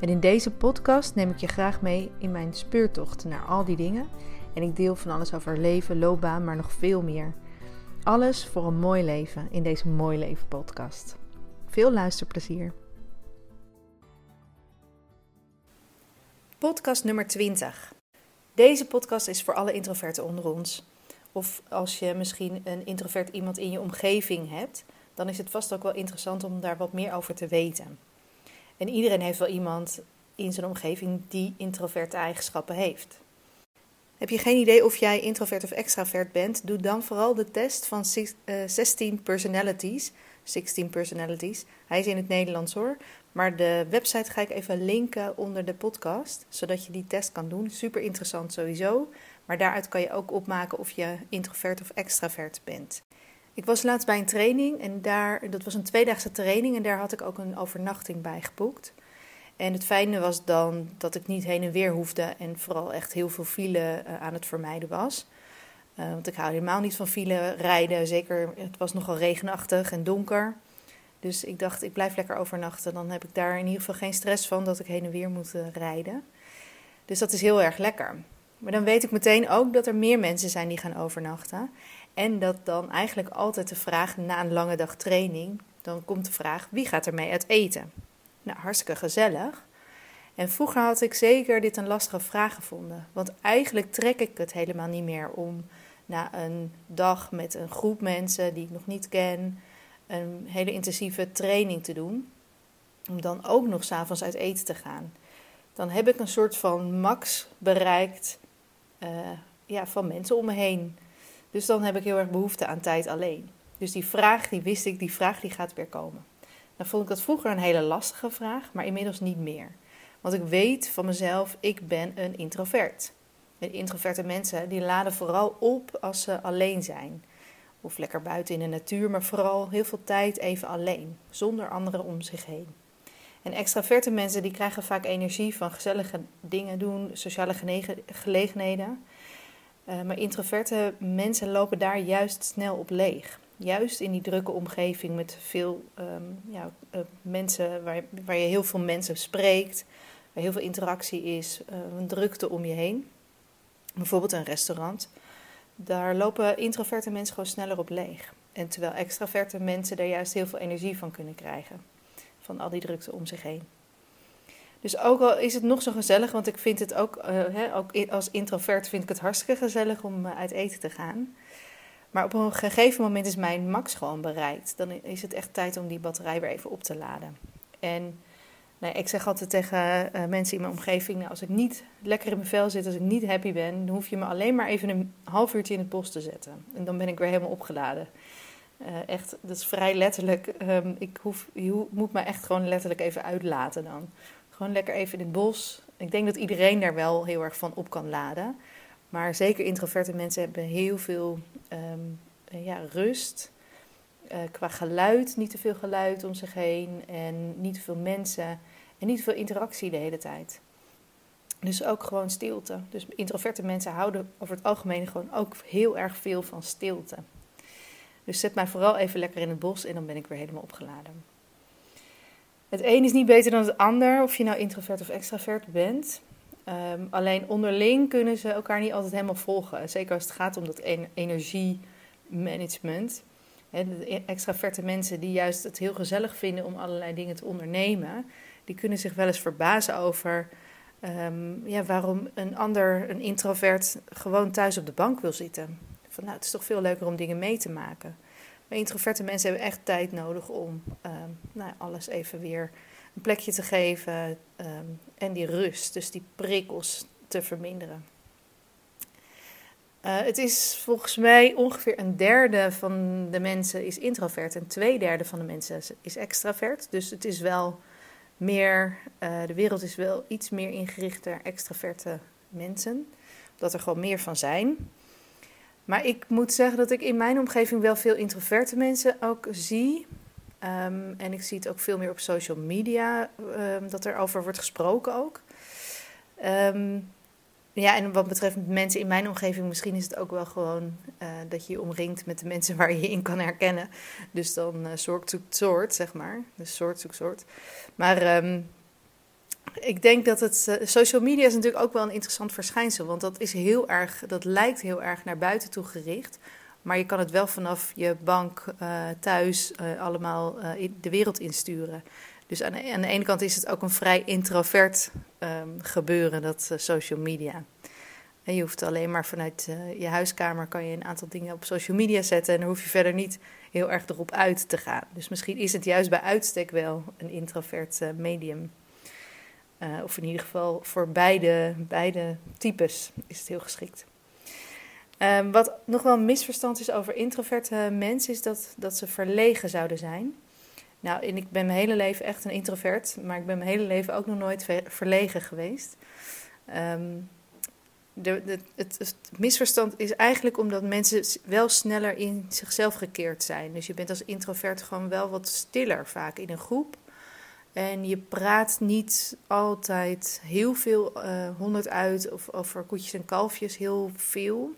En in deze podcast neem ik je graag mee in mijn speurtocht naar al die dingen. En ik deel van alles over leven, loopbaan, maar nog veel meer. Alles voor een mooi leven in deze Mooi Leven podcast. Veel luisterplezier. Podcast nummer 20. Deze podcast is voor alle introverten onder ons. Of als je misschien een introvert iemand in je omgeving hebt, dan is het vast ook wel interessant om daar wat meer over te weten. En iedereen heeft wel iemand in zijn omgeving die introverte eigenschappen heeft. Heb je geen idee of jij introvert of extravert bent? Doe dan vooral de test van 16 personalities. 16 personalities. Hij is in het Nederlands hoor. Maar de website ga ik even linken onder de podcast, zodat je die test kan doen. Super interessant sowieso. Maar daaruit kan je ook opmaken of je introvert of extravert bent. Ik was laatst bij een training en daar, dat was een tweedaagse training en daar had ik ook een overnachting bij geboekt. En het fijne was dan dat ik niet heen en weer hoefde en vooral echt heel veel file uh, aan het vermijden was. Uh, want ik hou helemaal niet van file rijden, zeker het was nogal regenachtig en donker. Dus ik dacht, ik blijf lekker overnachten, dan heb ik daar in ieder geval geen stress van dat ik heen en weer moet uh, rijden. Dus dat is heel erg lekker. Maar dan weet ik meteen ook dat er meer mensen zijn die gaan overnachten. En dat dan eigenlijk altijd de vraag na een lange dag training, dan komt de vraag wie gaat er mee uit eten? Nou, hartstikke gezellig. En vroeger had ik zeker dit een lastige vraag gevonden. Want eigenlijk trek ik het helemaal niet meer om na een dag met een groep mensen die ik nog niet ken, een hele intensieve training te doen. Om dan ook nog s'avonds uit eten te gaan. Dan heb ik een soort van max bereikt uh, ja, van mensen om me heen. Dus dan heb ik heel erg behoefte aan tijd alleen. Dus die vraag, die wist ik, die vraag die gaat weer komen. Dan vond ik dat vroeger een hele lastige vraag, maar inmiddels niet meer. Want ik weet van mezelf, ik ben een introvert. En introverte mensen die laden vooral op als ze alleen zijn. Of lekker buiten in de natuur, maar vooral heel veel tijd even alleen, zonder anderen om zich heen. En extraverte mensen die krijgen vaak energie van gezellige dingen doen, sociale gelegenheden. Uh, maar introverte mensen lopen daar juist snel op leeg. Juist in die drukke omgeving met veel um, ja, uh, mensen, waar, waar je heel veel mensen spreekt, waar heel veel interactie is, uh, een drukte om je heen. Bijvoorbeeld een restaurant. Daar lopen introverte mensen gewoon sneller op leeg. En terwijl extraverte mensen daar juist heel veel energie van kunnen krijgen. Van al die drukte om zich heen. Dus ook al is het nog zo gezellig, want ik vind het ook, hè, ook als introvert vind ik het hartstikke gezellig om uh, uit eten te gaan. Maar op een gegeven moment is mijn max gewoon bereikt. Dan is het echt tijd om die batterij weer even op te laden. En nou, ik zeg altijd tegen uh, mensen in mijn omgeving: nou, als ik niet lekker in mijn vel zit, als ik niet happy ben, dan hoef je me alleen maar even een half uurtje in het bos te zetten. En dan ben ik weer helemaal opgeladen. echt, dat is vrij letterlijk. Um, ik hoef, je moet me echt gewoon letterlijk even uitlaten dan. Gewoon lekker even in het bos. Ik denk dat iedereen daar wel heel erg van op kan laden. Maar zeker introverte mensen hebben heel veel um, ja, rust. Uh, qua geluid, niet te veel geluid om zich heen. En niet te veel mensen. En niet te veel interactie de hele tijd. Dus ook gewoon stilte. Dus introverte mensen houden over het algemeen gewoon ook heel erg veel van stilte. Dus zet mij vooral even lekker in het bos en dan ben ik weer helemaal opgeladen. Het een is niet beter dan het ander, of je nou introvert of extravert bent. Um, alleen onderling kunnen ze elkaar niet altijd helemaal volgen. Zeker als het gaat om dat energiemanagement. extraverte mensen die juist het heel gezellig vinden om allerlei dingen te ondernemen, die kunnen zich wel eens verbazen over um, ja, waarom een ander, een introvert, gewoon thuis op de bank wil zitten. Van nou, het is toch veel leuker om dingen mee te maken. Maar introverte mensen hebben echt tijd nodig om um, nou, alles even weer een plekje te geven um, en die rust, dus die prikkels te verminderen. Uh, het is volgens mij ongeveer een derde van de mensen is introvert en twee derde van de mensen is extravert. Dus het is wel meer, de wereld is wel iets meer ingericht naar extraverte mensen. Dat er gewoon meer van zijn. Maar ik moet zeggen dat ik in mijn omgeving wel veel introverte mensen ook zie. Ehm, en ik zie het ook veel meer op social media, um, dat er over wordt gesproken ook. Ehm, ja, en wat betreft mensen in mijn omgeving, misschien is het ook wel gewoon uh, dat je je omringt met de mensen waar je je in kan herkennen. Dus dan uh, soort soort, zeg maar. Dus soort zoekt soort. Maar ik denk dat het. Uh, social media is natuurlijk ook wel een interessant verschijnsel. Want dat is heel erg. Dat lijkt heel erg naar buiten toe gericht. Maar je kan het wel vanaf je bank uh, thuis uh, allemaal de wereld insturen. Dus aan de, aan de, ene kant is het ook een vrij introvert um, gebeuren, dat social media. En je hoeft alleen maar vanuit je huiskamer kan je een aantal dingen op social media zetten. En dan hoef je verder niet heel erg erop uit te gaan. Dus misschien is het juist bij uitstek wel een introvert medium. Uh, of in ieder geval voor beide, beide types is het heel geschikt. Um, wat nog wel een misverstand is over introverte mensen, is dat, dat ze verlegen zouden zijn. Nou, en ik ben mijn hele leven echt een introvert, maar ik ben mijn hele leven ook nog nooit verlegen geweest. De, de, het, het, misverstand is eigenlijk omdat mensen wel sneller in zichzelf gekeerd zijn. Dus je bent als introvert gewoon wel wat stiller vaak in een groep. En je praat niet altijd heel veel uh, honderd uit of over koetjes en kalfjes heel veel.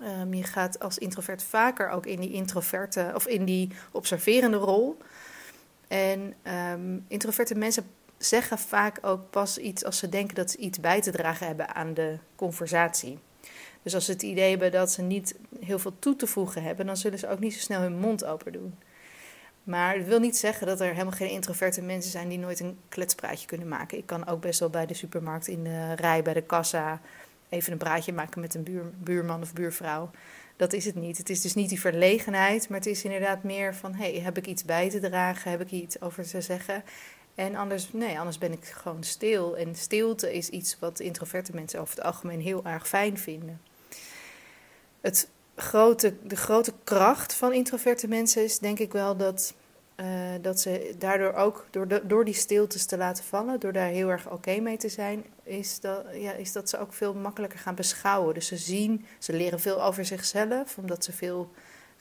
Um, je gaat als introvert vaker ook in die introverte of in die observerende rol. En um, introverte mensen zeggen vaak ook pas iets als ze denken dat ze iets bij te dragen hebben aan de conversatie. Dus als ze het idee hebben dat ze niet heel veel toe te voegen hebben, dan zullen ze ook niet zo snel hun mond open doen. Maar het wil niet zeggen dat er helemaal geen introverte mensen zijn die nooit een kletspraatje kunnen maken. Ik kan ook best wel bij de supermarkt in de rij, bij de kassa, even een praatje maken met een buur, buurman of buurvrouw. Dat is het niet. Het is dus niet die verlegenheid, maar het is inderdaad meer van: hey, heb ik iets bij te dragen? Heb ik iets over te zeggen? En anders, nee, anders ben ik gewoon stil. En stilte is iets wat introverte mensen over het algemeen heel erg fijn vinden. Het grote, de grote kracht van introverte mensen is denk ik wel dat, uh, dat ze daardoor ook, door, de, door die stiltes te laten vallen, door daar heel erg oké mee te zijn, is dat, ja, is dat ze ook veel makkelijker gaan beschouwen. Dus ze zien, ze leren veel over zichzelf, omdat ze veel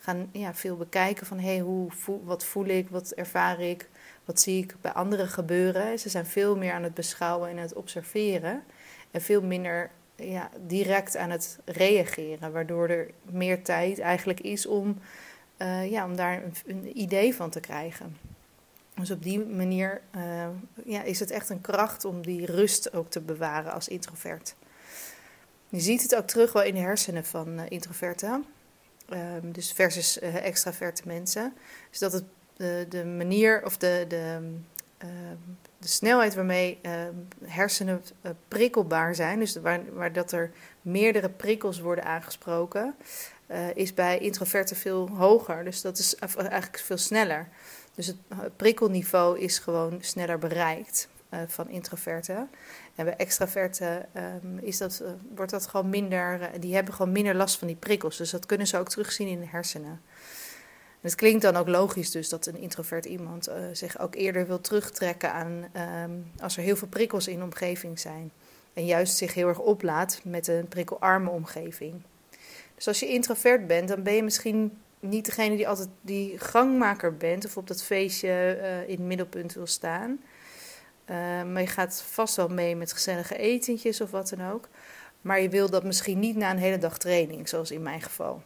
gaan ja, veel bekijken van hey, hoe, wat voel ik, wat ervaar ik, wat zie ik bij anderen gebeuren. Ze zijn veel meer aan het beschouwen en het observeren en veel minder ja, direct aan het reageren, waardoor er meer tijd eigenlijk is om, uh, ja, om daar een, idee van te krijgen. Dus op die manier uh, ja, is het echt een kracht om die rust ook te bewaren als introvert. Je ziet het ook terug wel in de hersenen van uh, introverten, ehm, dus versus extraverte mensen. Dus dat het de manier of de, de de snelheid waarmee ehm, hersenen eh, prikkelbaar zijn, dus waar, waar dat er meerdere prikkels worden aangesproken, uh, is bij introverten veel hoger. Dus dat is eigenlijk veel sneller. Dus het eh, prikkelniveau is gewoon sneller bereikt van introverten. En bij extraverten um, is dat, wordt dat gewoon minder, die hebben gewoon minder last van die prikkels. Dus dat kunnen ze ook terugzien in de hersenen het klinkt dan ook logisch dus dat een introvert iemand uh, zich ook eerder wil terugtrekken aan um, als er heel veel prikkels in de omgeving zijn. En juist zich heel erg oplaat met een prikkelarme omgeving. Dus als je introvert bent, dan ben je misschien niet degene die altijd die gangmaker bent of op dat feestje uh, in het middelpunt wil staan. Uh, maar je gaat vast wel mee met gezellige etentjes of wat dan ook. Maar je wil dat misschien niet na een hele dag training, zoals in mijn geval.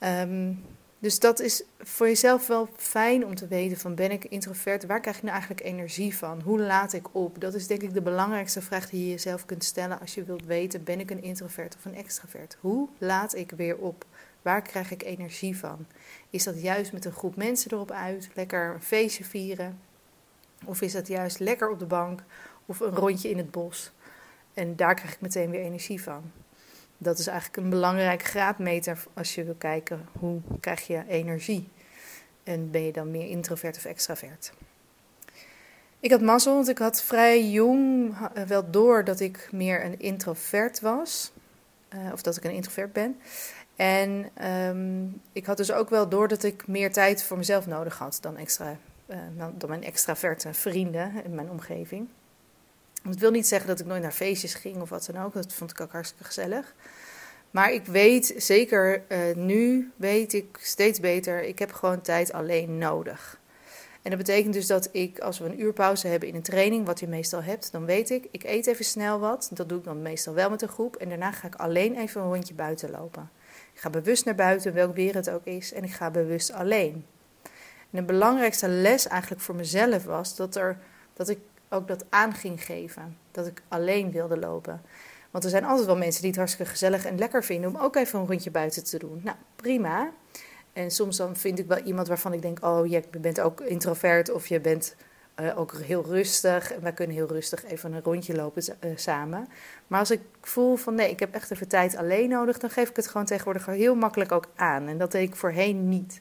Um, dus dat is voor jezelf wel fijn om te weten van ben ik introvert? Waar krijg ik nou eigenlijk energie van? Hoe laat ik op? Dat is denk ik de belangrijkste vraag die je jezelf kunt stellen als je wilt weten ben ik een introvert of een extravert? Hoe laat ik weer op? Waar krijg ik energie van? Is dat juist met een groep mensen erop uit, lekker een feestje vieren? Of is dat juist lekker op de bank of een rondje in het bos? En daar krijg ik meteen weer energie van. Dat is eigenlijk een belangrijke graadmeter als je wil kijken hoe krijg je energie. En ben je dan meer introvert of extravert. Ik had mazzel, want ik had vrij jong wel door dat ik meer een introvert was. Uh, of dat ik een introvert ben. En um, ik had dus ook wel door dat ik meer tijd voor mezelf nodig had dan extra dan mijn extraverte vrienden in mijn omgeving. Dat wil niet zeggen dat ik nooit naar feestjes ging of wat dan ook. Dat vond ik ook hartstikke gezellig. Maar ik weet zeker nu, weet ik steeds beter, ik heb gewoon tijd alleen nodig. En dat betekent dus dat ik, als we een uur pauze hebben in een training, wat je meestal hebt, dan weet ik, ik eet even snel wat. Dat doe ik dan meestal wel met een groep. En daarna ga ik alleen even een rondje buiten lopen. Ik ga bewust naar buiten, welk weer het ook is. En ik ga bewust alleen. En de belangrijkste les eigenlijk voor mezelf was dat, er, dat ik ook dat aan ging geven. Dat ik alleen wilde lopen. Want er zijn altijd wel mensen die het hartstikke gezellig en lekker vinden om ook even een rondje buiten te doen. Nou, prima. En soms dan vind ik wel iemand waarvan ik denk: oh, je bent ook introvert of je bent uh, ook heel rustig. En wij kunnen heel rustig even een rondje lopen uh, samen. Maar als ik voel van nee, ik heb echt even tijd alleen nodig, dan geef ik het gewoon tegenwoordig heel makkelijk ook aan. En dat deed ik voorheen niet.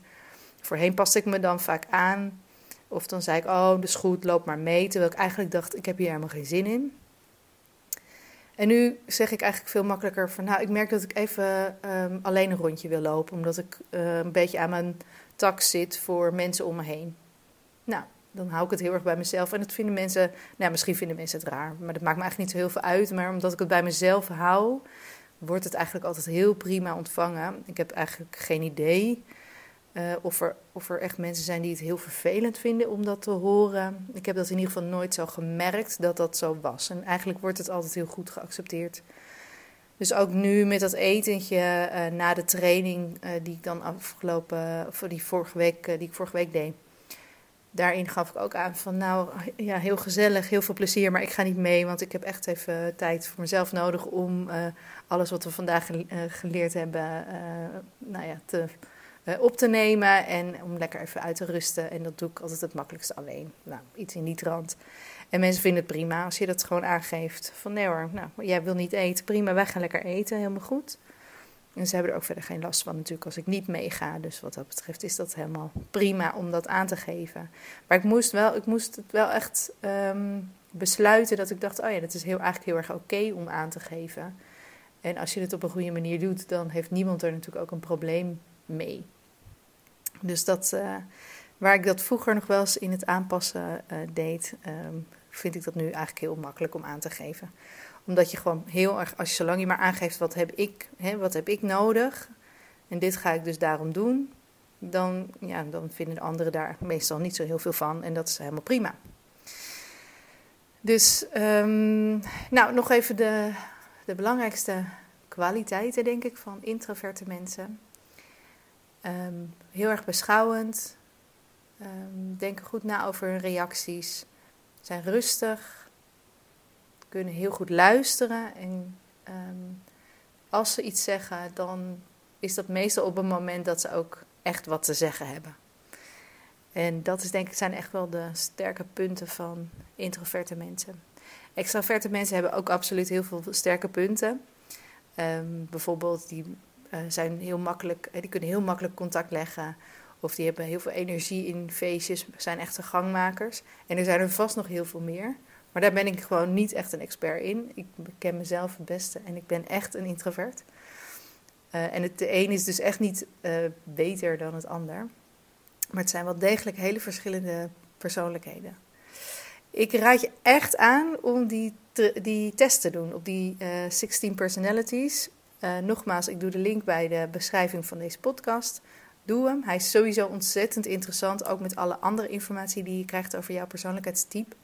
Voorheen paste ik me dan vaak aan. Of dan zei ik: oh, dat is goed, loop maar mee. Terwijl ik eigenlijk dacht: ik heb hier helemaal geen zin in. En nu zeg ik eigenlijk veel makkelijker van, nou, ik merk dat ik even um, alleen een rondje wil lopen, omdat ik uh, een beetje aan mijn tak zit voor mensen om me heen. Nou, dan hou ik het heel erg bij mezelf. En dat vinden mensen, nou, misschien vinden mensen het raar, maar dat maakt me eigenlijk niet zo heel veel uit. Maar omdat ik het bij mezelf hou, wordt het eigenlijk altijd heel prima ontvangen. Ik heb eigenlijk geen idee uh, of, er, of er echt mensen zijn die het heel vervelend vinden om dat te horen. Ik heb dat in ieder geval nooit zo gemerkt dat dat zo was. En eigenlijk wordt het altijd heel goed geaccepteerd. Dus ook nu met dat etentje uh, na de training uh, die ik dan afgelopen, of die vorige week, die ik vorige week deed. Daarin gaf ik ook aan van nou ja, heel gezellig, heel veel plezier, maar ik ga niet mee, want ik heb echt even tijd voor mezelf nodig om alles wat we vandaag geleerd hebben, nou ja, te eh, op te nemen en om lekker even uit te rusten. En dat doe ik altijd het makkelijkste alleen. Nou, iets in die trant. En mensen vinden het prima als je dat gewoon aangeeft. Van nee hoor, nou, jij wil niet eten, prima, wij gaan lekker eten, helemaal goed. En ze hebben er ook verder geen last van natuurlijk als ik niet meega. Dus wat dat betreft is dat helemaal prima om dat aan te geven. Maar ik moest, wel, ik moest het wel echt ehm, besluiten dat ik dacht... oh ja, dat is heel, eigenlijk heel erg oké om aan te geven. En als je het op een goede manier doet, dan heeft niemand er natuurlijk ook een probleem mee. Dus dat, uh, waar ik dat vroeger nog wel eens in het aanpassen uh, deed, um, vind ik dat nu eigenlijk heel makkelijk om aan te geven. Omdat je gewoon heel erg, als je zolang je maar aangeeft wat heb ik, hè, wat heb ik nodig, en dit ga ik dus daarom doen, dan, ja, dan vinden de anderen daar meestal niet zo heel veel van. En dat is helemaal prima. Dus, um, nou, nog even de, de belangrijkste kwaliteiten, denk ik, van introverte mensen. Um, heel erg beschouwend. Um, denken goed na over hun reacties. Zijn rustig. Kunnen heel goed luisteren. En um, als ze iets zeggen, dan is dat meestal op een moment dat ze ook echt wat te zeggen hebben. En dat is denk ik, zijn echt wel de sterke punten van introverte mensen. Extraverte mensen hebben ook absoluut heel veel sterke punten. Bijvoorbeeld die uh, zijn heel makkelijk, uh, die kunnen heel makkelijk contact leggen. Of die hebben heel veel energie in feestjes, zijn echte gangmakers. En er zijn er vast nog heel veel meer. Maar daar ben ik gewoon niet echt een expert in. Ik ken mezelf het beste en ik ben echt een introvert. Uh, en het, de een is dus echt niet beter dan het ander. Maar het zijn wel degelijk hele verschillende persoonlijkheden. Ik raad je echt aan om die, die test te doen op die 16 personalities. Uh, nogmaals, ik doe de link bij de beschrijving van deze podcast. Doe hem. Hij is sowieso ontzettend interessant, ook met alle andere informatie die je krijgt over jouw persoonlijkheidstype.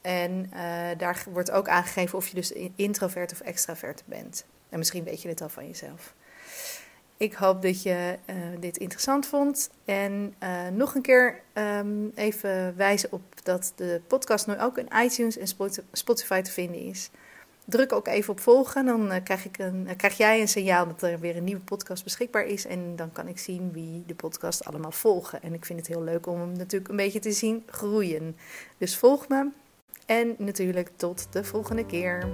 En uh, daar wordt ook aangegeven of je dus introvert of extravert bent. En misschien weet je dit al van jezelf. Ik hoop dat je uh, dit interessant vond. En nog een keer um, even wijzen op dat de podcast nu ook in iTunes en Spotify te vinden is. Druk ook even op volgen, dan uh, krijg, ik een, uh, krijg jij een signaal dat er weer een nieuwe podcast beschikbaar is. En dan kan ik zien wie de podcast allemaal volgen. En ik vind het heel leuk om hem natuurlijk een beetje te zien groeien. Dus volg me en natuurlijk tot de volgende keer.